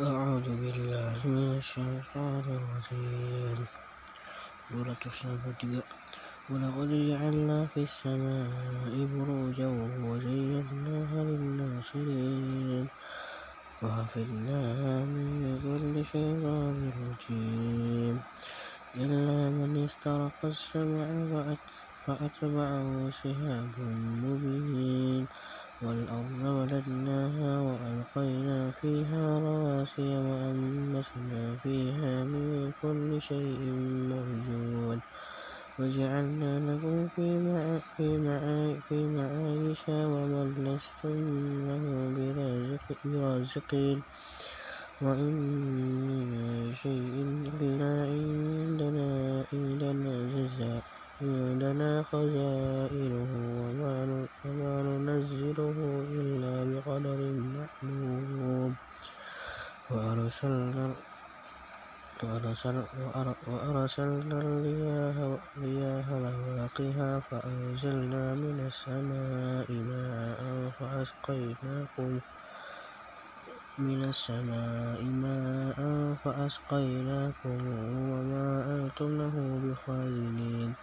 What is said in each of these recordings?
أعوذ بالله من الشيطان الرجيم. سورة الصافات ولقد جعلنا في السماء بروجا وزيناها للناصرين. وحفظناها من كل شيطان رجيم. إلا من استرق السمع فأتبعه شهاب مبين. والأرض مددناها وألقينا فيها رواسي وأنبتنا فيها من كل شيء موجود. وجعلنا لكم في معايش ومن لستم له برازقين. وإن من شيء إلا عندنا عندنا خزائنه وما ننزله إلا بقدر معلوم وأرسلنا وأرسلنا الرياح لواقها فأنزلنا من السماء ماء فأسقيناكم من السماء ماء فأسقيناكم وما أنتم له بخازنين.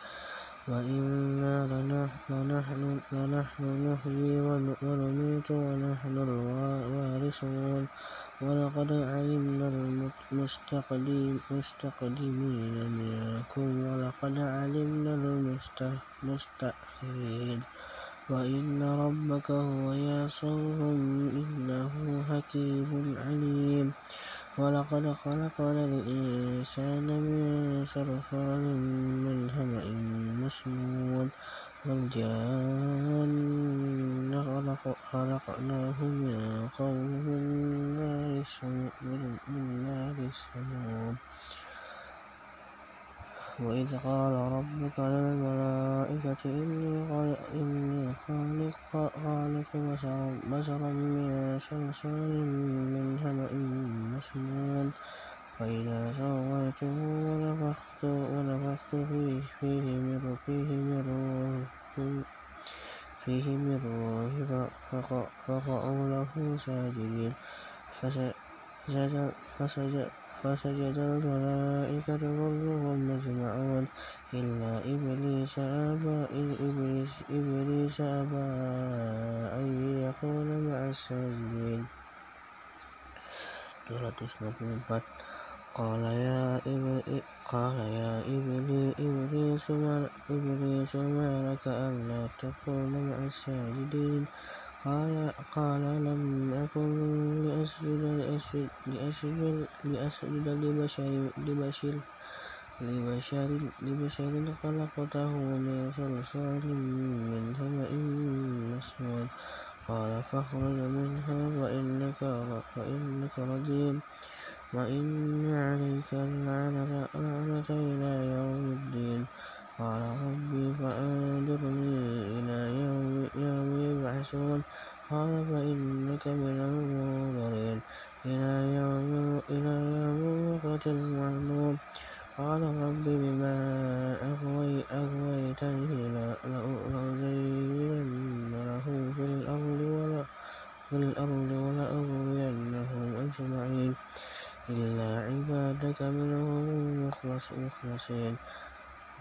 وإنا لنحن نحيي ونميت ونحن الوارثون ولقد علمنا المستقدمين منكم ولقد علمنا المستأخرين وإن ربك هو يحشرهم إنه حكيم عليم ولقد خلقنا الإنسان من صلصال من حمأ مسنون والجان خلقناه من قبل من نار السموم وإذ قال ربك للملائكة إني خالق بشرا من صلصال من حمأ مسنون. فإذا سويته ونفخت فيه من فيه من روحي فقعوا له ساجدين. فسجد الملائكة كلهم أجمعون إلا إبليس أبى إبليس أبى أن يكون مع الساجدين قال يا إبليس ما لك ألا تكون مع الساجدين قال لم أكن لأسجد لبشر خلقته من صلصال من حمأ مسنون. قال فاخرج منها فإنك رجيم. وإن عليك اللعنة إلى يوم الدين. قال ربي فأنظرني إلى يوم يبعثون. قال فإنك من المنظرين. إلى يوم الوقت المعلوم. قال رب بما أغويتني لأزينن لهم في الأرض ولأغوينهم أجمعين. إلا عبادك منهم المخلصين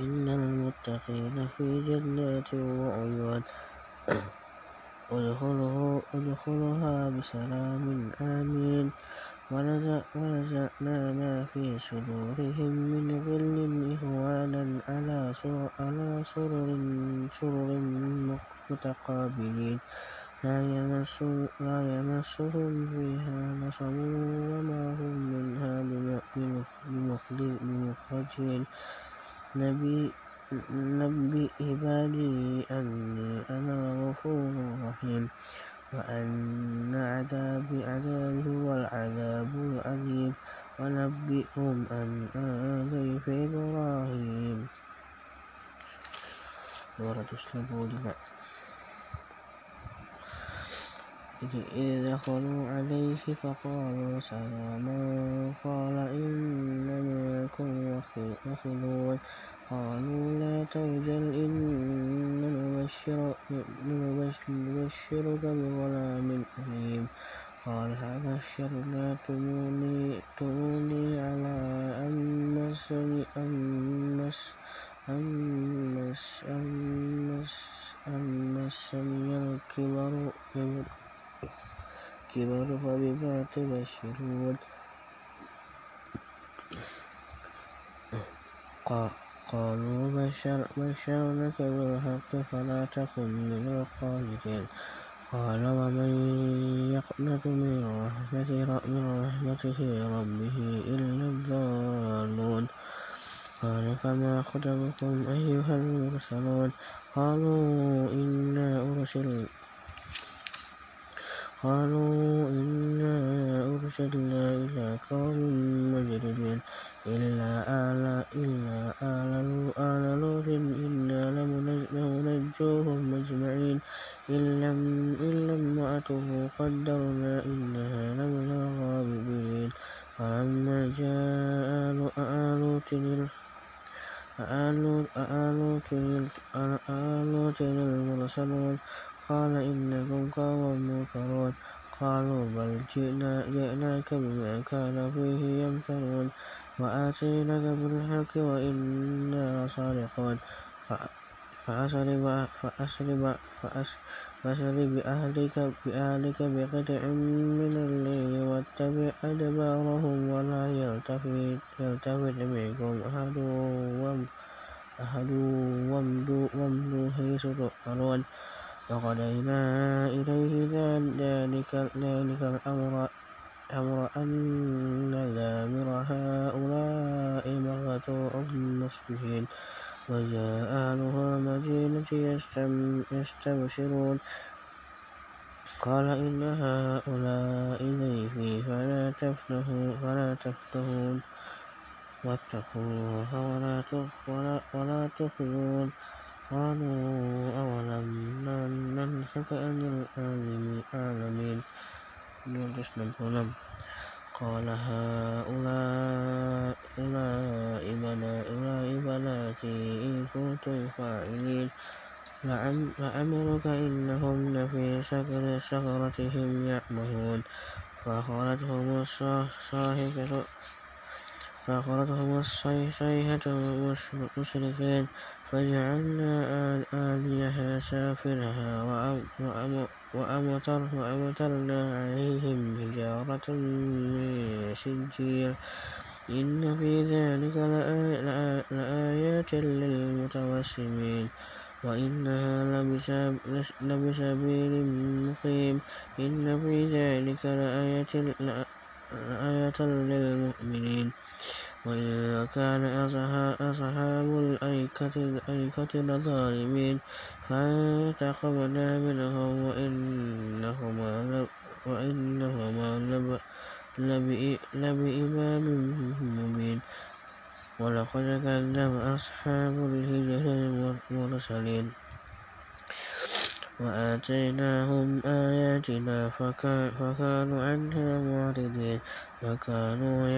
إن المتقين في جنات وعيون ادخلوها بسلام آمين ونزعنا ما في صدورهم من غل إخوانا على سرر متقابلين. لا يمسهم فيها نصب وما هم منها بمخرجين نبئ عبادي أني أنا الغفور الرحيم وأن عذابي عذابي هو العذاب الأليم. ونبئهم عن ضيف إبراهيم. سورة السبوع إذ دخلوا عليه فقالوا سلاما قال إنا منكم وخلون قالوا لا توجل إنا نبشرك بغلام أليم. قال أبشرتموني على أن مسني أن فبما تبشرون قالوا بشرناك بالحق فلا تكن من القانتين. قال ومن يقنط من رحمته ربه إلا الضالون. قال فما خطبكم أيها المرسلون؟ قالوا إنا أرسلنا قالوا إنا أرسلنا إلى قوم مجرمين إلا آل إلا آل آل لوط إنا لمنجوهم أجمعين. إلا إلا امرأته قدرنا إنها لمن الغابرين. فلما جاء آل لوط آل المرسلون. قال إنكم قوم منكرون قالوا بل جئناك بما كان فيه يمترون. وآتيناك بالحق وإنا لصادقون فأسر بأهلك بأهلك بقطع من الليل واتبع أدبارهم ولا يلتفت منكم أحد وامضوا حيث تؤمرون وقضينا إليه ذلك الأمر أمر أن دابر هؤلاء مقطوع مصبحين. وجاء أهل المدينة يستبشرون. قال إن هؤلاء ضيفي فلا تفتحون واتقوا الله ولا تخزون. قالوا أولم ننهك عن العالمين قال هؤلاء بناتي إن كنتم فاعلين لعمرك إنهم لفي سكرتهم يعمهون. فأخذتهم الصيحة مشركين فجعلنا آليها سافلها وأمطرنا عليهم حجارة من سجيل. إن في ذلك لآيات للمتوسمين. وإنها لبسبيل مقيم. إن في ذلك لآية للمؤمنين. وإن كان أصحاب الأيكة لظالمين فانتقمنا منهم وإنهما لبإمام مبين. ولقد كذب أصحاب الهجر المرسلين. وآتيناهم آياتنا فكانوا عنها معرضين. وكانوا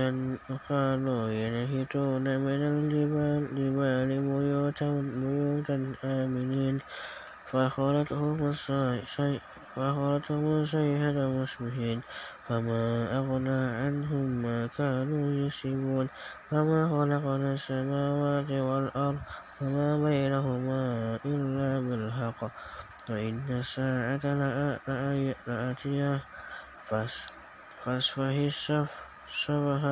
ينحتون من الجبال بيوتا آمنين. فأخذتهم الصيحة مصبحين. فما أغنى عنهم ما كانوا يكسبون. وما خلقنا السماوات والأرض وما بينهما إلا بالحق. وإن الساعة لآتية فاصفه الصفح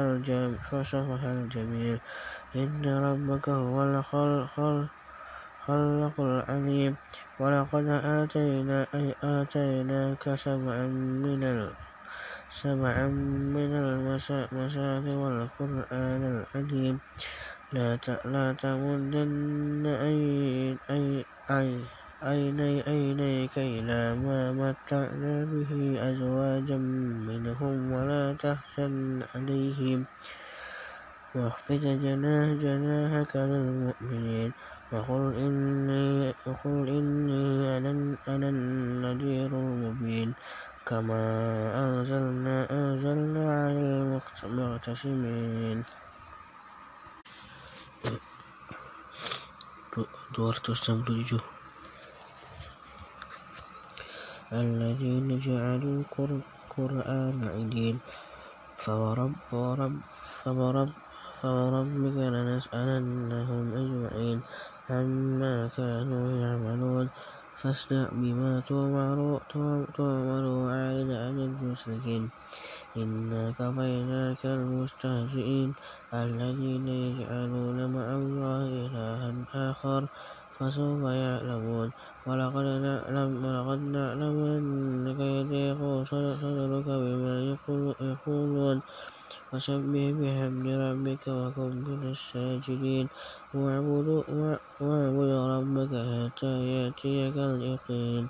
الجميل. إن ربك هو الخلاق العليم ولقد آتيناك سبعا من المثاني والقرآن العظيم. لا تمدن عينيك إلى ما متعنا به أزواجا منهم ولا تحزن عليهم. واخفض جناحك للمؤمنين. وقل إني, وقل إني أنا النذير المبين. كما أنزلنا أنزلنا على المقتسمين. 267 الذين جعلوا القرآن عدين فورب فورب فورب فوربك لنسألنهم أجمعين عما كانوا يعملون. فاصدع بما تؤمر وأعرض عن المشركين. إنا كفيناك المستهزئين. الذين يجعلون مع الله إلها آخر فسوف يعلمون. ولقد نعلم, ولقد نعلم أنك يضيق صدرك بما يقولون. فسبح بحمد ربك وكن من الساجدين واعبد ربك حتى يأتيك اليقين.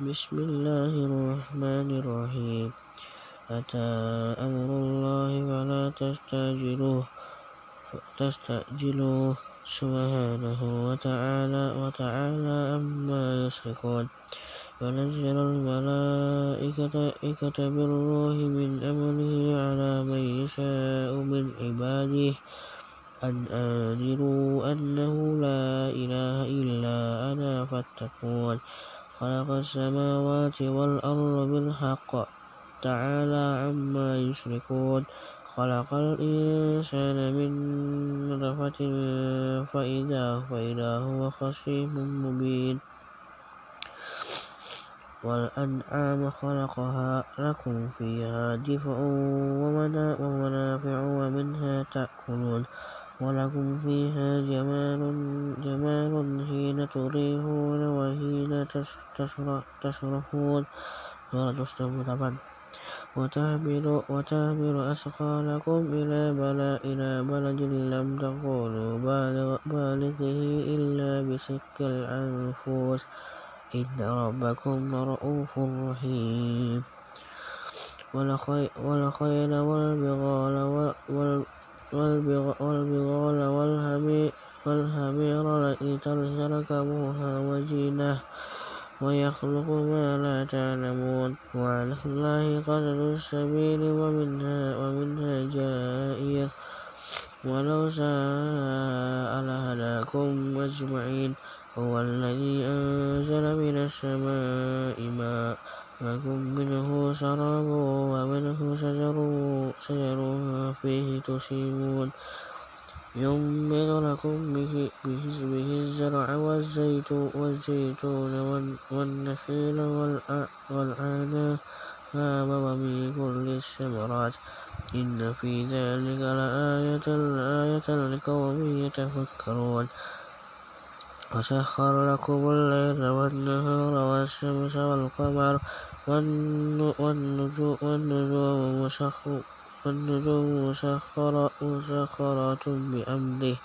بسم الله الرحمن الرحيم. أتى أمر الله فلا تستعجلوه تستعجلوه. سبحانه وتعالى وتعالى عما يشركون. ينزل الملائكة بالروح من أمره على من يشاء من عباده. أن أنذروا أنه لا إله إلا أنا فاتقون. خلق السماوات والأرض بالحق. تعالى عما يشركون. خلق الإنسان من نطفة فإذا, فإذا هو خصيم مبين. والأنعام خلقها لكم فيها دفء ومنافع ومنها تأكلون. ولكم فيها جمال, جمال حين تريحون وحين تشرحون. سورة طبعا وتحمل أثقالكم إلى بلد لم تكونوا بالغه إلا بشق الأنفس. إن ربكم لرؤوف رحيم. والخيل والبغال والبغال والحمير لتركبوها وزينة ويخلق ما لا تعلمون. وعلى الله قدر السبيل ومنها, ومنها جائر. ولو شاء لهداكم أجمعين. هو الذي أنزل من السماء ماء. لكم منه شراب ومنه شجر, شجر فيه تسيمون ينبت لكم به الزرع والزيتون والنخيل والأعناب ومن كل الثمرات. إن في ذلك لآية لقوم يتفكرون. وسخر لكم الليل والنهار والشمس والقمر والنجوم والنجوم مسخرات بأمره.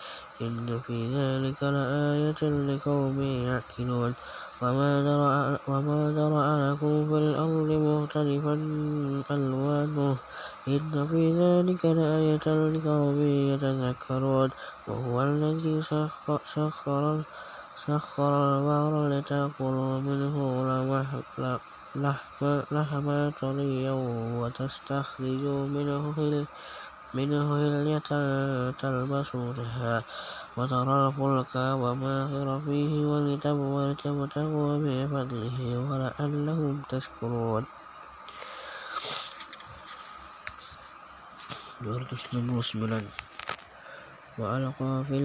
إن في ذلك لآية لقوم يعقلون. وما ذرأ لكم في الأرض مختلفا ألوانه. إن في ذلك لآية لقوم يتذكرون. وهو الذي سخر البحر لتأكلوا منه لحما طريا وتستخرجوا منه هلية تلبسونها وترى الفلك وماخر فيه ولتبتغوا من فضله ولعلهم تشكرون. وألقى في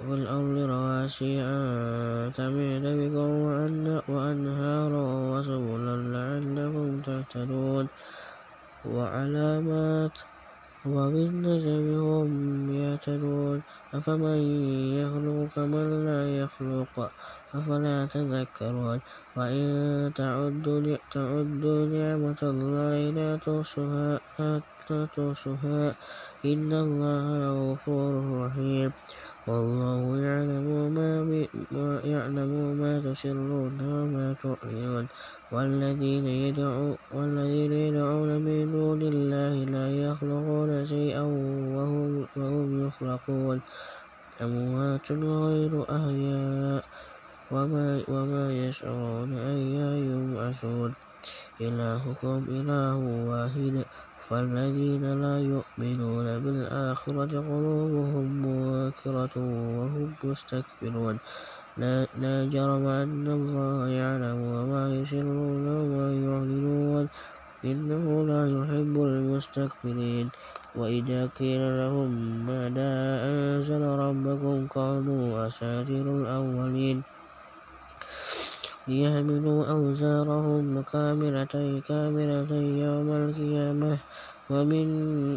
الأرض رواسي أن تميد بكم وأنهارا وسبلا لعلكم تهتدون. وعلامات وبالنجم هم يهتدون. أفمن يخلق كمن لا يخلق؟ أفلا تذكرون؟ وإن تعدوا نعمة الله لا تحصوها. إن الله لغفور رحيم. والله يعلم ما, يعلم ما تسرون وما تعلنون. والذين يدعون والذين يدعون من دون الله لا يخلقون شيئا وهم, وهم يخلقون. أموات غير أحياء وما, وما يشعرون أيان يبعثون. إلهكم إله واحد. فالذين لا يؤمنون بالآخرة قلوبهم منكرة وهم مستكبرون. لا جرم أن الله يعلم وما يسرون وما يعلنون. إنه لا يحب المستكبرين. وإذا قيل لهم ماذا أنزل ربكم قالوا أساطير الأولين. ليحملوا أوزارهم كاملة كاملة يوم القيامة. ومن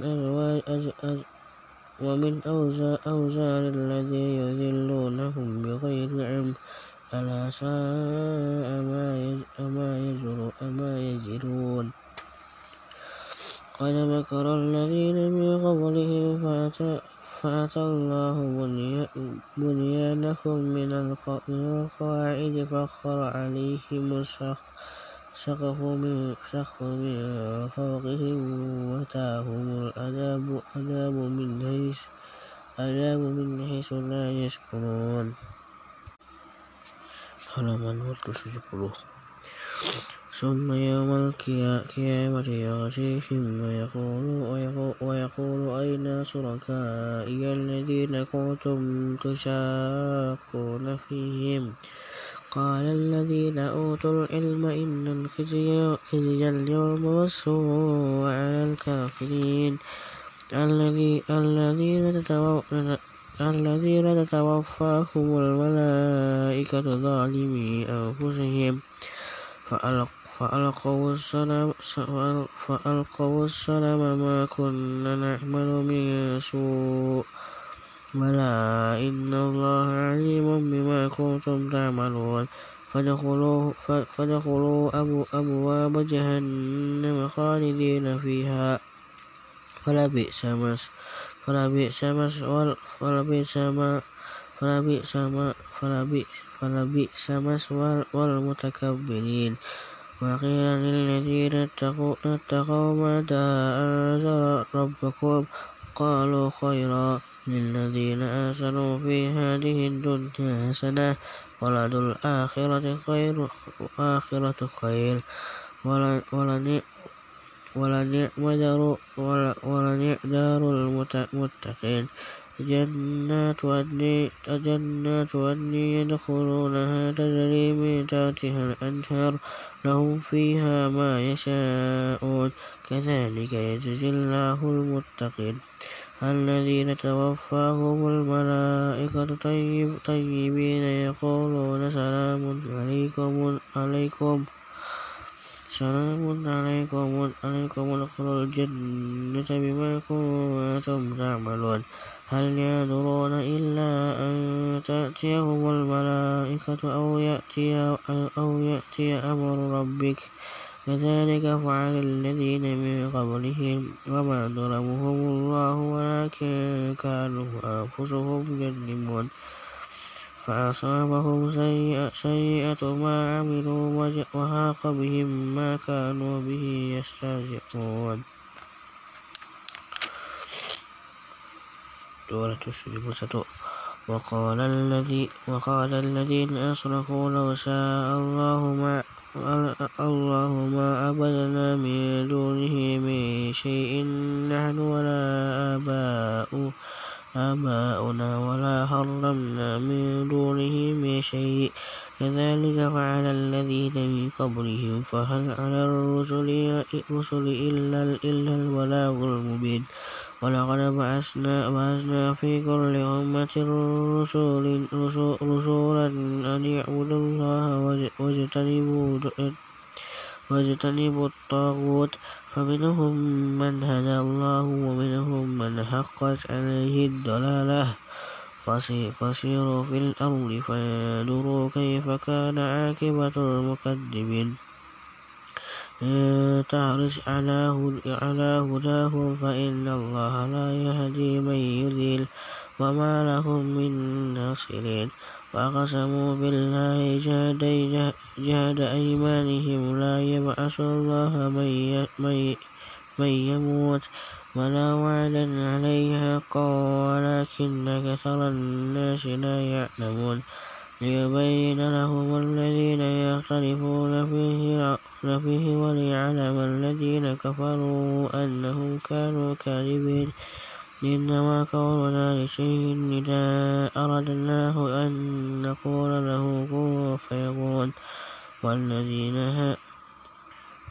أزواج ومن أوزار الذين يذلونهم بغير علم. ألا ساء ما يزرون. قد مكر الذين من قبلهم فأتى الله بنيانهم من القواعد فخر عليهم السقف من فوقهم وأتاهم العذاب من حيث لا يشكرون. halaman 170 ثم يوم القيامة يغشيهم ويقول, ويقول, أين شركائي الذين كنتم تشاقون فيهم؟ قال الذين أوتوا العلم إن الخزي اليوم والسوء على الكافرين. الذين تتوفاهم الملائكة ظالمي أنفسهم. فألقوا السلم ما كنا نعمل من سوء. بلى إن الله عليم بما كنتم تعملون. فادخلوا, فادخلوا أبواب جهنم خالدين فيها. فلبئس مس فلبئس مثوى فلبئس ما فلبئس ما فلبئس مثوى والمتكبرين. وقيل للذين اتقوا ماذا أنزل ربكم؟ قالوا خيرا للذين آسنوا في هذه الدنيا حسنة ولد الآخرة خير آخرة خير. ولنعم دار المتقين. جنات عدن يدخلونها تجري من تحتها الأنهار لهم فيها ما يشاءون. كذلك يجزي الله المتقين. الذين توفاهم الملائكة طيب طيبين يقولون سلام عليكم عليكم. سلام عليكم عليكم ادخلوا الجنة بما كنتم تعملون. هل ينظرون إلا أن تأتيهم الملائكة أو يأتي, أو يأتي أمر ربك؟ كذلك فعل الذين من قبلهم وما ظلمهم الله ولكن كانوا أنفسهم يظلمون. فأصابهم سيئة ما عملوا وحاق بهم ما كانوا به يستهزئون. وقال الذي وقال الذين أشركوا لو شاء الله ما الله ما عبدنا من دونه من شيء. نحن ولا آباؤنا آباؤنا ولا حرمنا من دونه من شيء. كذلك فعل الذين من قبلهم. فهل على الرسل إلا البلاغ المبين. ولقد بعثنا, بعثنا في كل أمة رسولا أن يعبدوا الله واجتنبوا واجتنبوا الطاغوت فمنهم من هدى الله ومنهم من حقت عليه الضلالة. فسيروا في الأرض فانظروا كيف كان عاقبة المكذبين. إن تحرص على هداهم فإن الله لا يهدي من يضل وما لهم من ناصرين. وأقسموا بالله جهد أيمانهم لا يبعث الله من يموت ولا وعدا عليها ولكن أكثر الناس لا يعلمون. ليبين لهم الذين يختلفون فيه وليعلم الذين كفروا أنهم كانوا كاذبين. إنما قولنا لشيء إذا أردناه أن نقول له كن فيكون. والذين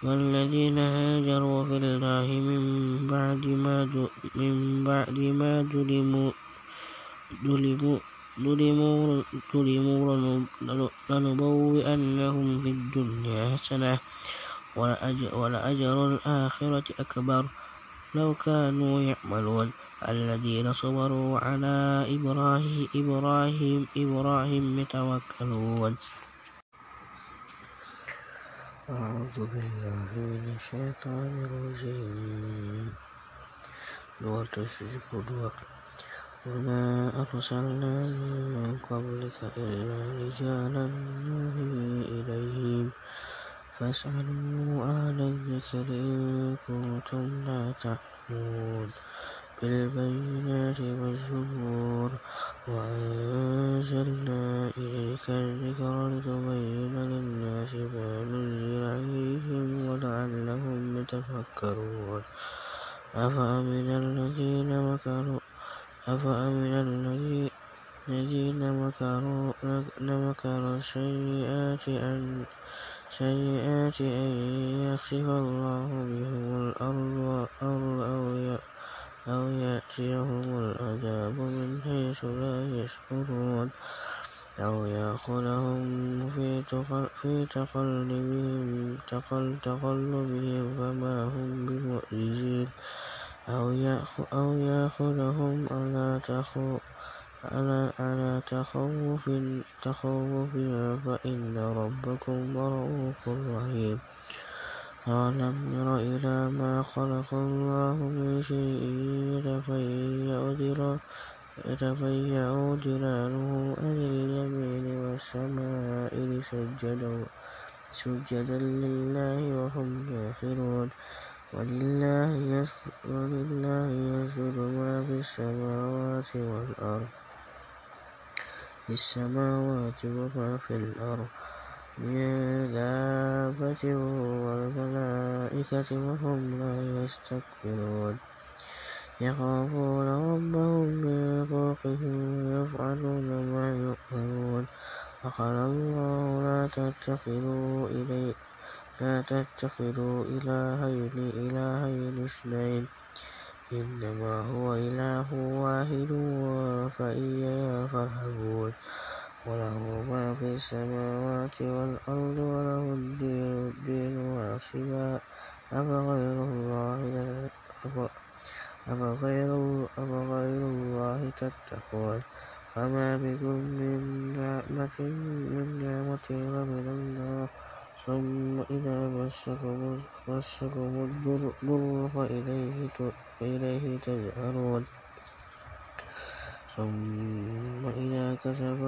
والذين هاجروا في الله من بعد ما من بعد ما ظلموا ظلموا ظلموا لنبوئنهم في الدنيا حسنة ولأجر الآخرة أكبر. لو كانوا يعملون الذين صبروا على إبراهيم إبراهيم إبراهيم يتوكلون. أعوذ بالله من الشيطان الرجيم. دور تسجد دور وما أرسلنا من قبلك إلا رجالا نوحي إليهم. فاسألوا أهل الذكر إن كنتم لا تعلمون. بالبينات والزبور وأنزلنا إليك الذكر لتبين للناس ما نزل عليهم ولعلهم يتفكرون. أفأمن الذين مكروا أفأمن الذين مكروا السيئات أن سيئات أن يخسف الله بهم الأرض أو أو يأتيهم العذاب من حيث لا يشعرون أو يأخذهم في تقلبهم تقلبهم فما هم بمعجزين أو يأخذهم على على تخوف تخوف فإن ربكم رؤوف رحيم. أَلَمْ يَرَ إِلَى مَا خَلَقَ اللَّهُ مِنْ شَيْءٍ يَتَفَيَّأُ ظِلَالُهُ عَنِ الْيَمِينِ وَالشَّمَائِلِ سُجَّدًا لِلَّهِ وَهُمْ دَاخِرُونَ. وَلِلَّهِ يَسْجُدُ مَا فِي السَّمَاوَاتِ وَالْأَرْضِ. في السماوات وما في الأرض. من دابة والملائكة وهم لا يستكبرون. يخافون ربهم من فوقهم ويفعلون ما يؤمرون وقال الله لا تتخذوا إلي لا تتخذوا إلهين إلهين اثنين. إنما هو إله واحد فإياي فارهبون. وله ما في السماوات والأرض وله الدين واصبا أفغير الله أفغير الله تتقون؟ وما بكم من نعمة من نعمة فمن الله. ثم إذا مسكم الضر فإليه تجأرون. ثم إذا كشف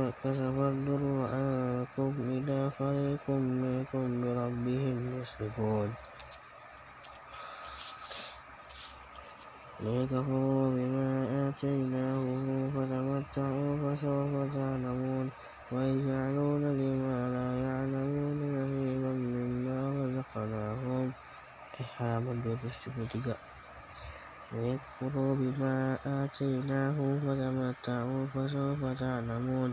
الضر عنكم إذا فريق منكم بربهم يشركون ليكفروا بما آتيناهم فتمتعوا فسوف تعلمون. ويجعلون لما لا يعلمون نصيبا مما رزقناهم إحراما بالرشد ويكفروا بما آتيناه فتمتعوا فسوف تعلمون.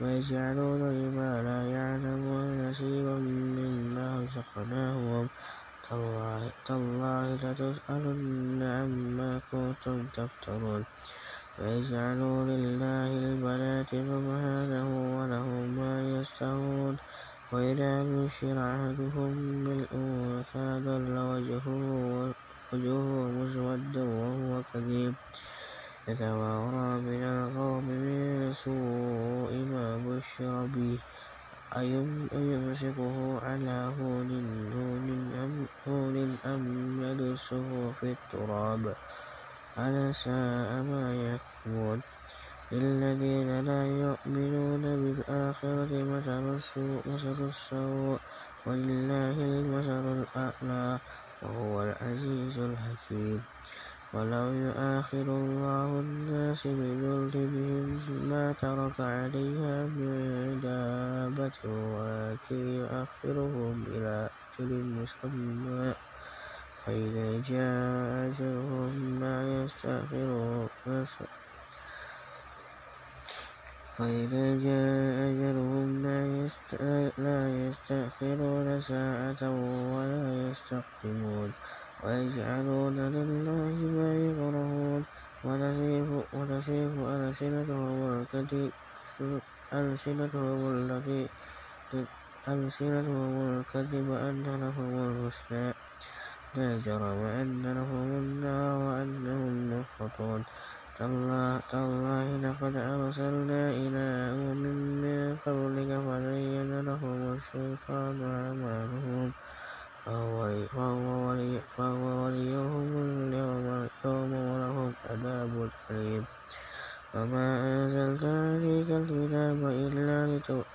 ويجعلون لما لا يعلمون نصيبا مما رزقناهم. تالله لتسألن عما كنتم تفترون. ويجعلوا لله البنات سبحانه ولهم ما يستهون وإذا بشر أحدهم بالأنثى ظل وجهه وجهه مسودا وهو كظيم. يتوارى من القوم من سوء ما بشر به. أيمسكه على هون هون أم يدسه في التراب. ألا ساء ما يحكمون للذين لا يؤمنون بالآخرة مثل السوء, مثل السوء. ولله المثل الأعلى وهو العزيز الحكيم. ولو يؤاخذ الله الناس بظلمهم ما ترك عليها من دابة ولكن يؤخرهم إلى أجل مسمى. فإذا جاء أجلهم لا يستأخرون فإذا جاء أجلهم لا يستأخرون ساعة ولا يستقدمون. ويجعلون لله ما يكرهون. وتصف ألسنتهم الكذب ألسنتهم التي ألسنتهم الكذب أن لهم الحسنى. لا جرم أن لهم النار وأنهم مفرطون تالله لقد أرسلنا إلى أمم من قبلك فزين لهم الشيطان أعمالهم. فهو وليهم اليوم ولهم عذاب أليم. وما أنزلنا عليك الكتاب إلا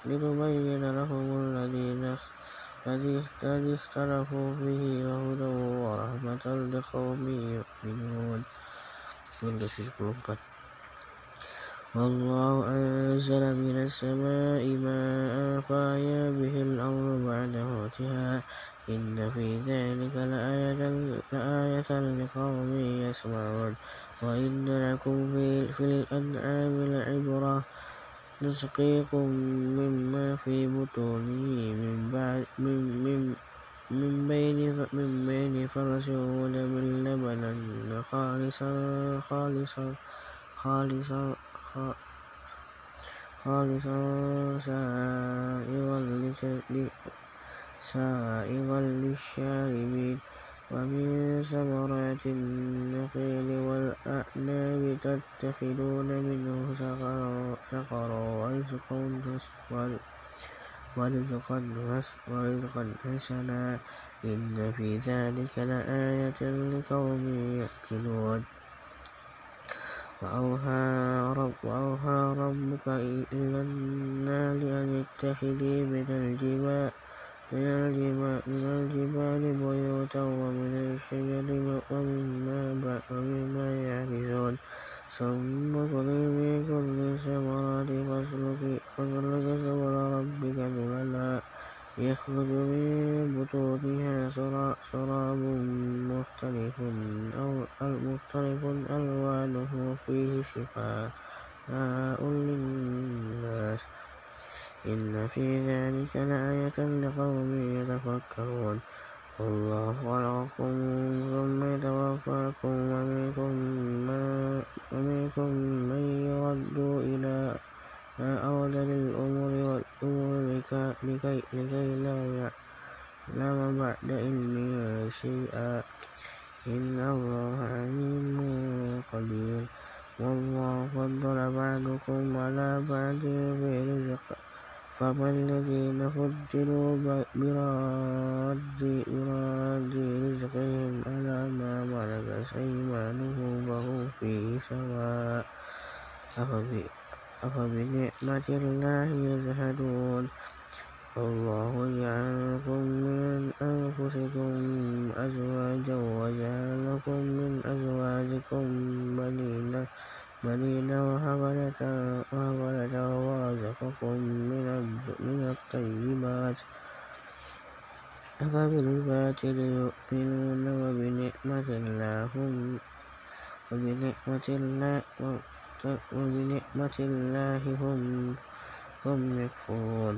لتبين لهم الذي اختلفوا فيه وهدى ورحمة لقوم يؤمنون. والله أنزل من السماء ماء فأحيا به الأرض بعد موتها. إن في ذلك لآية لقوم يسمعون. وإن لكم في الأنعام لعبرة. نسقيكم مما في بطونه من, بعد من, من, من بين من بين فرس ودم لبنا خالصا خالصا خالصا خالصا سائغا سائغا للشاربين. ومن ثمرات النخيل والأعناب تتخذون منه سخرا ورزقا حسنا إن في ذلك لآية لقوم يأكلون وأوحى ربك إلى النار أن اتخذي من الجبال من الجبال بيوتا ومن الشجر ومما يعرضون. ثم كلي من كل الثمرات فاسلكي سبل ربك ذللا يخرج من بطونها شراب مختلف مختلف ألوانه فيه شفاء للناس. إن في ذلك لآية لقوم يتفكرون. والله خلقكم ثم يتوفاكم ومنكم من يرد إلى أرذل الأمور والأمور لكي لا يعلم بعد علمه شيئا. إن الله عليم قدير. والله فضل بعضكم على بعض في رزق فما الذين فضلوا براد رزقهم على ما ملكت أيمانهم فهم فيه سواء أفبنعمة الله يجحدون الله جعل من أنفسكم أزواجا وجعل لكم من أزواجكم بنين بنين وحفدة ورزقكم من الطيبات. أفبالباطل يؤمنون وبنعمة الله هم وبنعمة الله وبنعمة الله هم هم يكفرون.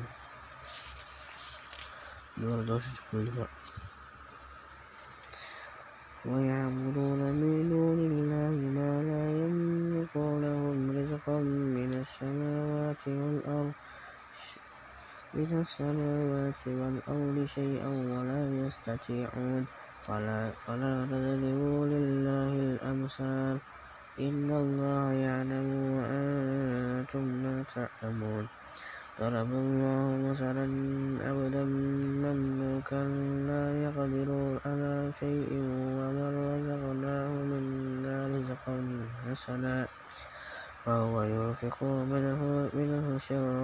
ويعبدون من دون الله ما لا يملك لهم رزقا من السماوات والأرض. من السماوات والأرض شيئا ولا يستطيعون. فلا, فلا تضربوا لله الأمثال. إن الله يعلم وأنتم لا تعلمون. ضرب الله مثلا عبدا مملوكا لا يقدر على شيء ومن رزقناه منا رزقا حسنا. وهو ينفق منه, منه سرا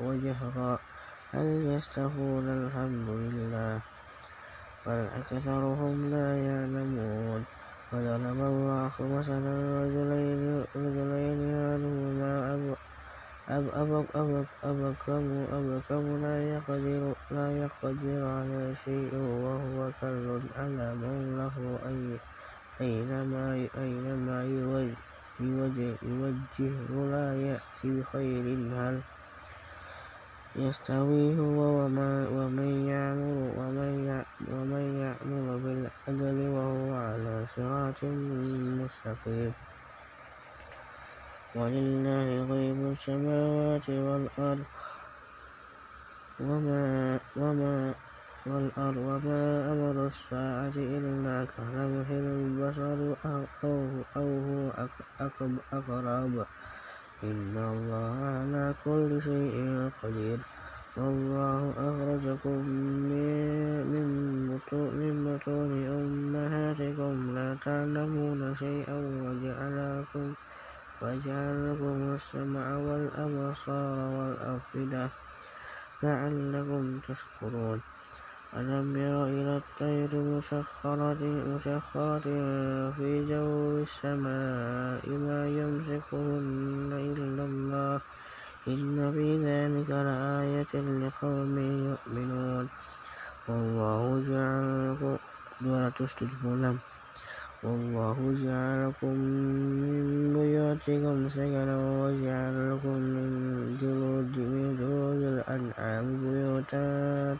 وجهرا هل يستوون الحمد لله؟ بل أكثرهم لا يعلمون. وضرب الله مثلا رجلين رجلين أحدهما أب أب أب أبكم أبكم لا يقدر لا يقدر على شيء وهو كل على من له أينما أينما يوجهه لا يأتي بخير. هل يستوي هو ومن يعمل ومن يعمل بالعدل وهو على صراط مستقيم. ولله غيب السماوات والأرض. وما وما والأرض وما أمر الساعة إلا كلمح البصر أو هو أقرب. إن الله على كل شيء قدير. والله أخرجكم من بطون أمهاتكم لا تعلمون شيئا وجعل لكم وجعل لكم السمع والأبصار والأفئدة لعلكم تشكرون. ألم ير إلى الطير مسخرة مسخرة في جو السماء ما يمسكهن إلا الله. إن في ذلك لآية لقوم يؤمنون. والله جعل ولا تستجيبوا لهم والله جعل لكم من بيوتكم سكنا وجعل لكم من جلود من جلود الأنعام بيوتا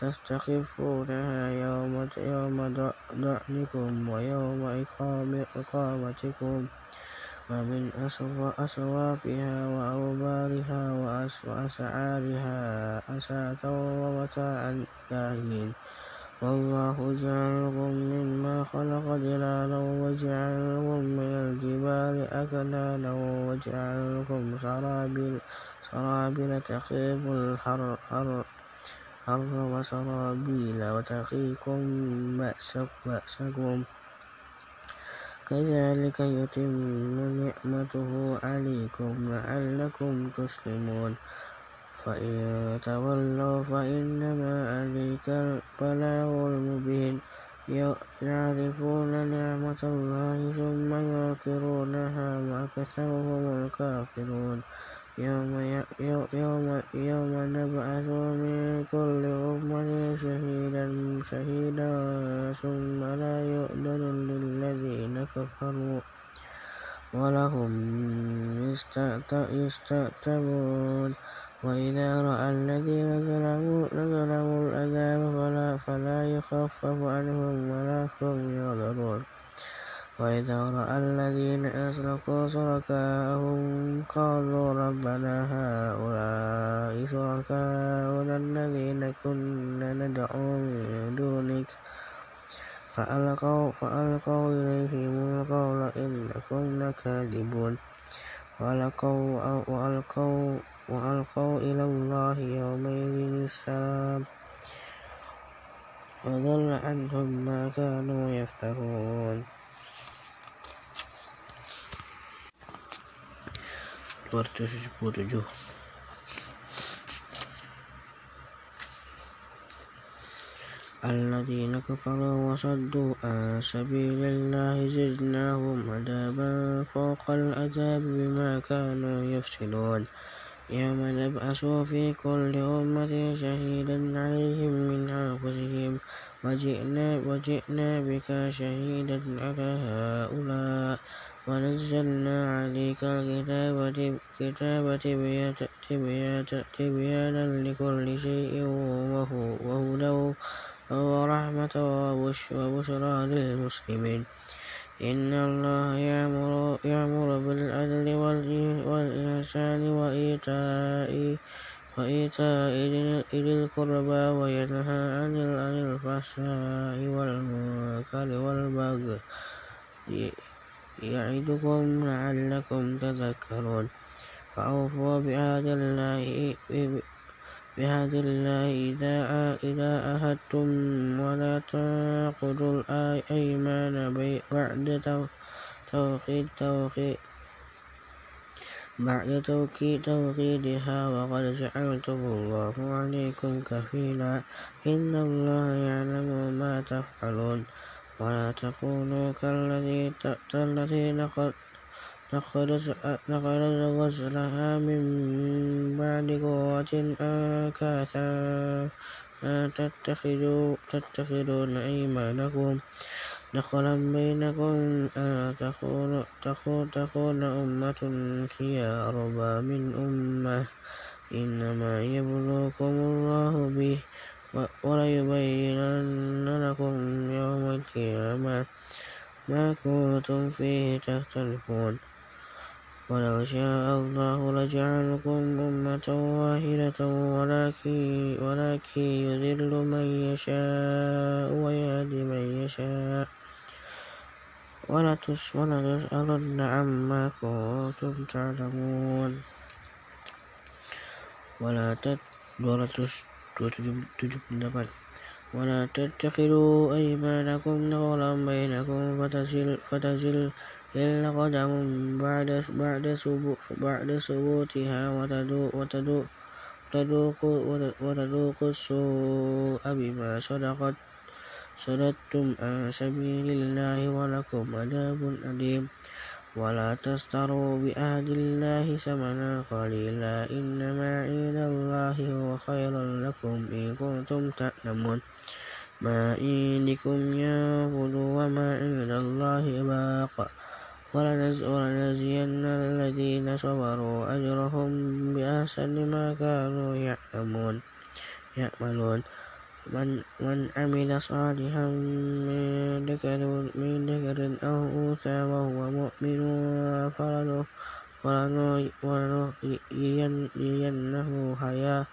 تستخفونها يوم يوم ضعنكم ويوم إقامتكم ومن أصوافها وأوبارها وأسعارها أساتا ومتاعا إلى والله جعل لكم مما خلق ظلالا وجعل لكم من الجبال أكنانا وجعل لكم سرابيل سرابيل تقيكم الحر حر حر وسرابيل وتقيكم بأسكم. كذلك يتم نعمته عليكم لعلكم تسلمون. فإن تولوا فإنما عليك البلاغ المبين يعرفون نعمة الله ثم ينكرونها وأكثرهم الكافرون يوم, يوم, يوم نبعث من كل أمة شهيدا شهيدا ثم لا يؤذن للذين كفروا ولهم يستعتبون وإذا رأى الذين ظلموا العذاب فلا, فلا يخفف عنهم ولا هم ينظرون وإذا رأى الذين أشركوا شركاءهم قالوا ربنا هؤلاء شركاؤنا الذين كنا ندعو من دونك. فألقوا, فألقوا إليهم القول إنكم لكاذبون. وألقوا, إلى الله يومئذ السلام. وضل عنهم ما كانوا يفترون. الذين كفروا وصدوا عن سبيل الله زدناهم عذابا فوق العذاب بما كانوا يفسدون. يوم نبعث في كل أمة شهيدا عليهم من أنفسهم. وجئنا, وجئنا بك شهيدا على هؤلاء. ونزلنا عليك الكتاب كتاب تبيانا لكل شيء وهدى ورحمة وبشرى للمسلمين. إن الله يأمر, يأمر بالعدل والإحسان وإيتاء وإيتاء ذي القربى وينهى عن الفحشاء والمنكر والبغي يعظكم لعلكم تذكرون. فأوفوا بعهد الله بعهد الله إذا أهدتم ولا تنقضوا الأيمان بعد توقيد توقيد بعد توكيدها وقد جعلته الله عليكم كفيلا. إن الله يعلم ما تفعلون. ولا تكونوا كالذي نقض غزلها من بعد قوة أنكاثا تتخذون أيمانكم. دخلا بينكم أن تكون أمة هي أربى من أمة. إنما يبلوكم الله به وليبينن لكم يوم القيامة ما كنتم فيه تختلفون. ولو شاء الله لجعلكم أمة واحدة ولكن يذل من يشاء ويهدي من يشاء. ولتسألن عما كنتم تعلمون. ولا ولا تتخذوا أيمانكم نغلا بينكم فتزل إلا قدم بعد بعد ثبوتها وتذوق السوء بما صدقت صددتم عن سبيل الله ولكم عذاب أليم. ولا تشتروا بعهد الله ثمنا قليلا إنما عند الله هو خير لكم إن كنتم تعلمون. ما عندكم ينفد وما عند الله باق. ولنجزين الذين صبروا أجرهم بأحسن ما كانوا يعلمون يعملون. من, من عمل صالحا من ذكر, من أو أنثى وهو مؤمن فلنحيينه حياة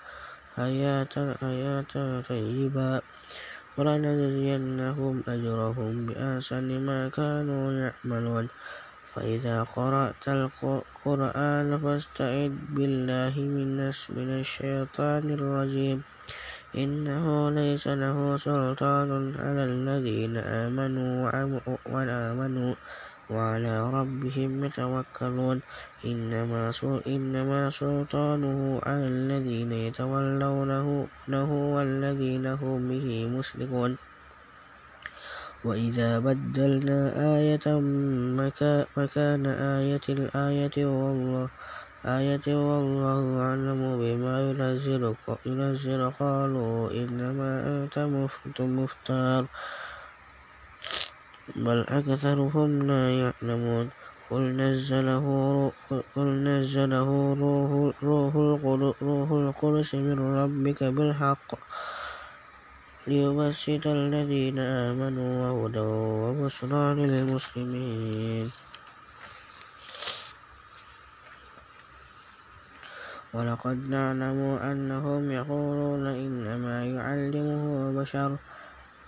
حياة حياة طيبة. ولنجزينهم أجرهم بأحسن ما كانوا يعملون. فإذا قرأت القرآن فاستعذ بالله من الشيطان الرجيم. إنه ليس له سلطان على الذين آمنوا وآمنوا وعلى ربهم يتوكلون. إنما إنما سلطانه على الذين يتولونه والذين هم به مسلمون. وإذا بدلنا آية مكان آية الآية والله آية والله أعلم بما ينزل, ينزل قالوا إنما أنت مفتر بل أكثرهم لا يعلمون قل نزله قل نزله روح, روح القدس من ربك بالحق ليبسط الذين آمنوا وهدى وبشرى للمسلمين. ولقد نعلم أنهم يقولون إنما يعلمه بشر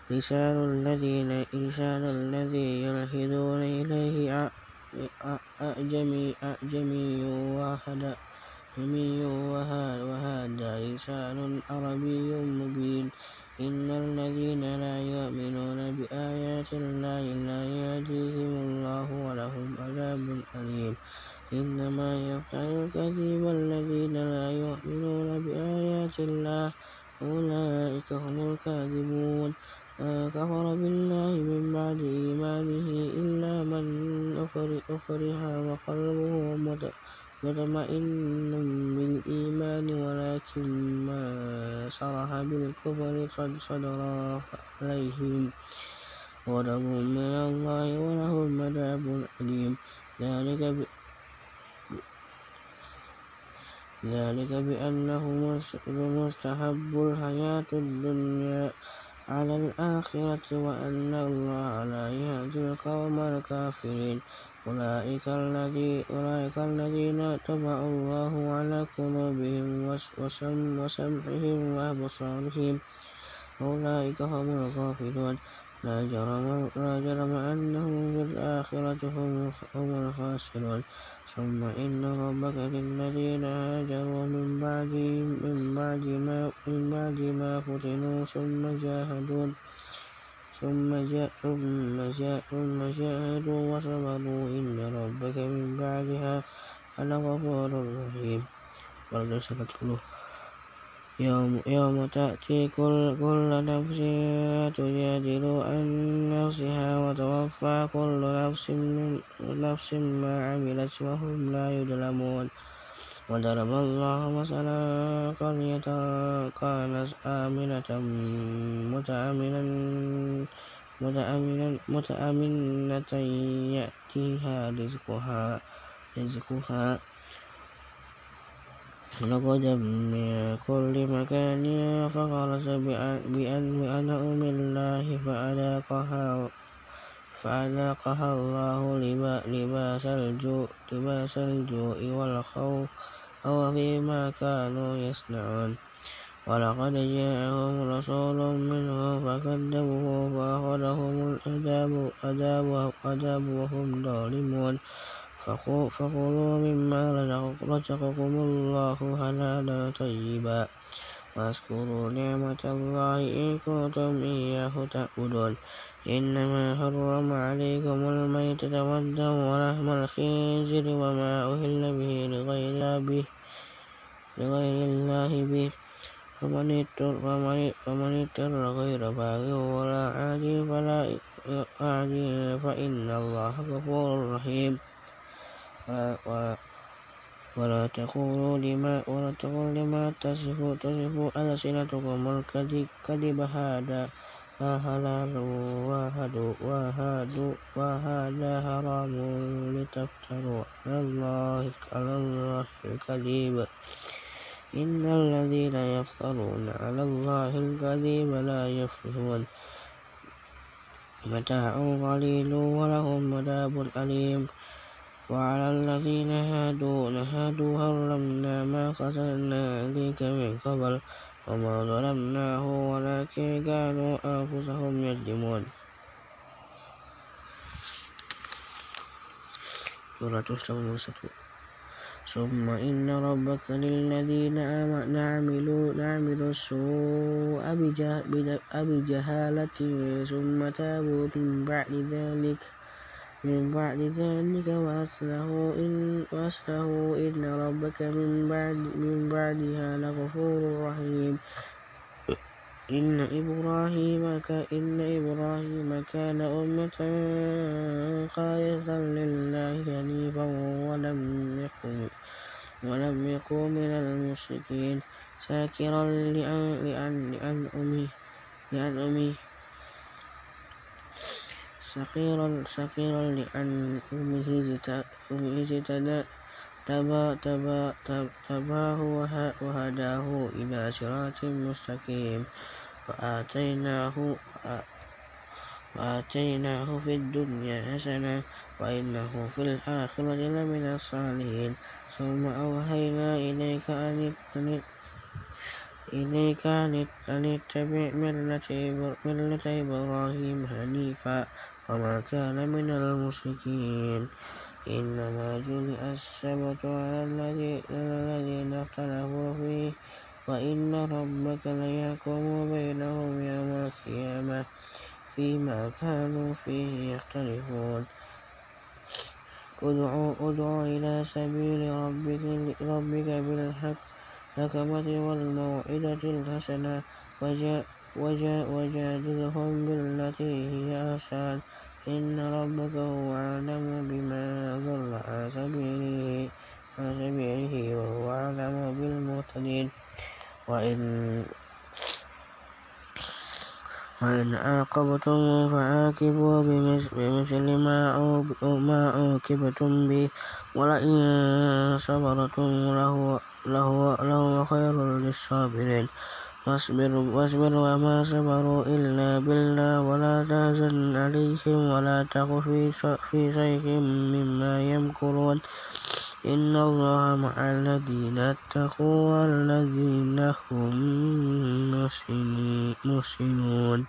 لسان الذين لسان الذي يلحدون إليه أعجمي أعجمي وهذا جميع وهذا لسان عربي مبين. إن الذين لا يؤمنون بآيات الله لا يهديهم الله ولهم عذاب أليم. إنما يفتح الكذب الذين لا يؤمنون بآيات الله أولئك هم الكاذبون. ما كفر بالله من بعد إيمانه إلا من أكره وقلبه مطمئن بالإيمان ولكن ما شرح بالكفر قد صدر عليهم غضب من الله ولهم عذاب أليم ذلك ذلك بأنه مستحب الحياة الدنيا على الآخرة وأن الله لا يهدي القوم الكافرين أولئك, الذي أولئك الذين طبع الله على قلوبهم وسمعهم وأبصارهم. أولئك هم الغافلون. لا جرم, لا جرم أنهم في الآخرة هم الخاسرون. ثم إن ربك للذين هاجروا من بعد من بعد ما من بعد ما فتنوا ثم جاهدوا ثم جاء ثم جاء ثم جاهدوا وصبروا إن ربك من بعدها لغفور رحيم. يوم, يوم تأتي كل, كل نفس تجادل عن نفسها وتوفى كل نفس, نفس ما عملت وهم لا يظلمون. وضرب الله مثلا قرية كانت آمنة متأمنا متأمنة, متأمنة يأتيها رزقها رزقها. لقد من كل مكان فخرج بأنعم الله فأذاقها فأذاقها الله لباس الجوع, لباس الجوع والخوف بما كانوا يصنعون. ولقد جاءهم رسول منهم فكذبوه فأخذهم العذاب وهم ظالمون. فكلوا مما رزقكم الله حلالا طيبا. واذكروا نعمة الله إن كنتم إياه تعبدون. إنما حرم عليكم الميتة والدم ولحم الخنزير وما أهل به لغير لغير الله به. فمن اضطر غير باغ ولا عاد فلا عاد فإن الله غفور رحيم. ولا تقولوا لما ولا تقولوا لما تصف تصف ألسنتكم الكذب هذا. حلال وهذا حرام لتفتروا على الله على الله الكذب إن الذين يفترون على الله الكذب لا يفلحون. متاع قليل ولهم عذاب أليم. وعلى الذين هادوا هادوا حرمنا ما قتلنا عليك من قبل. وما ظلمناه ولكن كانوا أنفسهم يظلمون. سورة ثم إن ربك للذين عملوا عملوا السوء بجهالة ثم تابوا من بعد ذلك. من بعد ذلك وأصلحوا إن, وأصلحوا إن ربك من, بعد من بعدها لغفور رحيم. إن إبراهيم إن إبراهيم كان أمة قانتا لله حنيفا ولم يكن ولم يكن من المشركين. شاكرا لأنعمه لأنعمه صغيرا صغيرا لأن أمه تباه وهداه إلى صراط مستقيم. وآتيناه وآتيناه في الدنيا حسنة وإنه في الآخرة لمن الصالحين. ثم أوحينا إليك أن إليك أن اتبع ملة إبراهيم حنيفا. وما كان من المشركين. إنما جلئ السبت على الذين اختلفوا فيه وإن ربك ليحكم بينهم يوم القيامة فيما كانوا فيه يختلفون. ادع إلى سبيل ربك, ربك بالحق حكمة والموعظة الحسنة وجادلهم بالتي هي أحسن إن ربك هو أعلم بما ضل عن سبيله سبيله وهو أعلم بالمهتدين. وإن وإن عاقبتم فعاقبوا بمثل ما عوقبتم به. ولئن صبرتم لهو خير للصابرين. واصبر واصبر وما صبروا إلا بالله ولا تحزن عليهم ولا تق في شيء مما يمكرون. إن الله مع الذين اتقوا والذين هم محسنون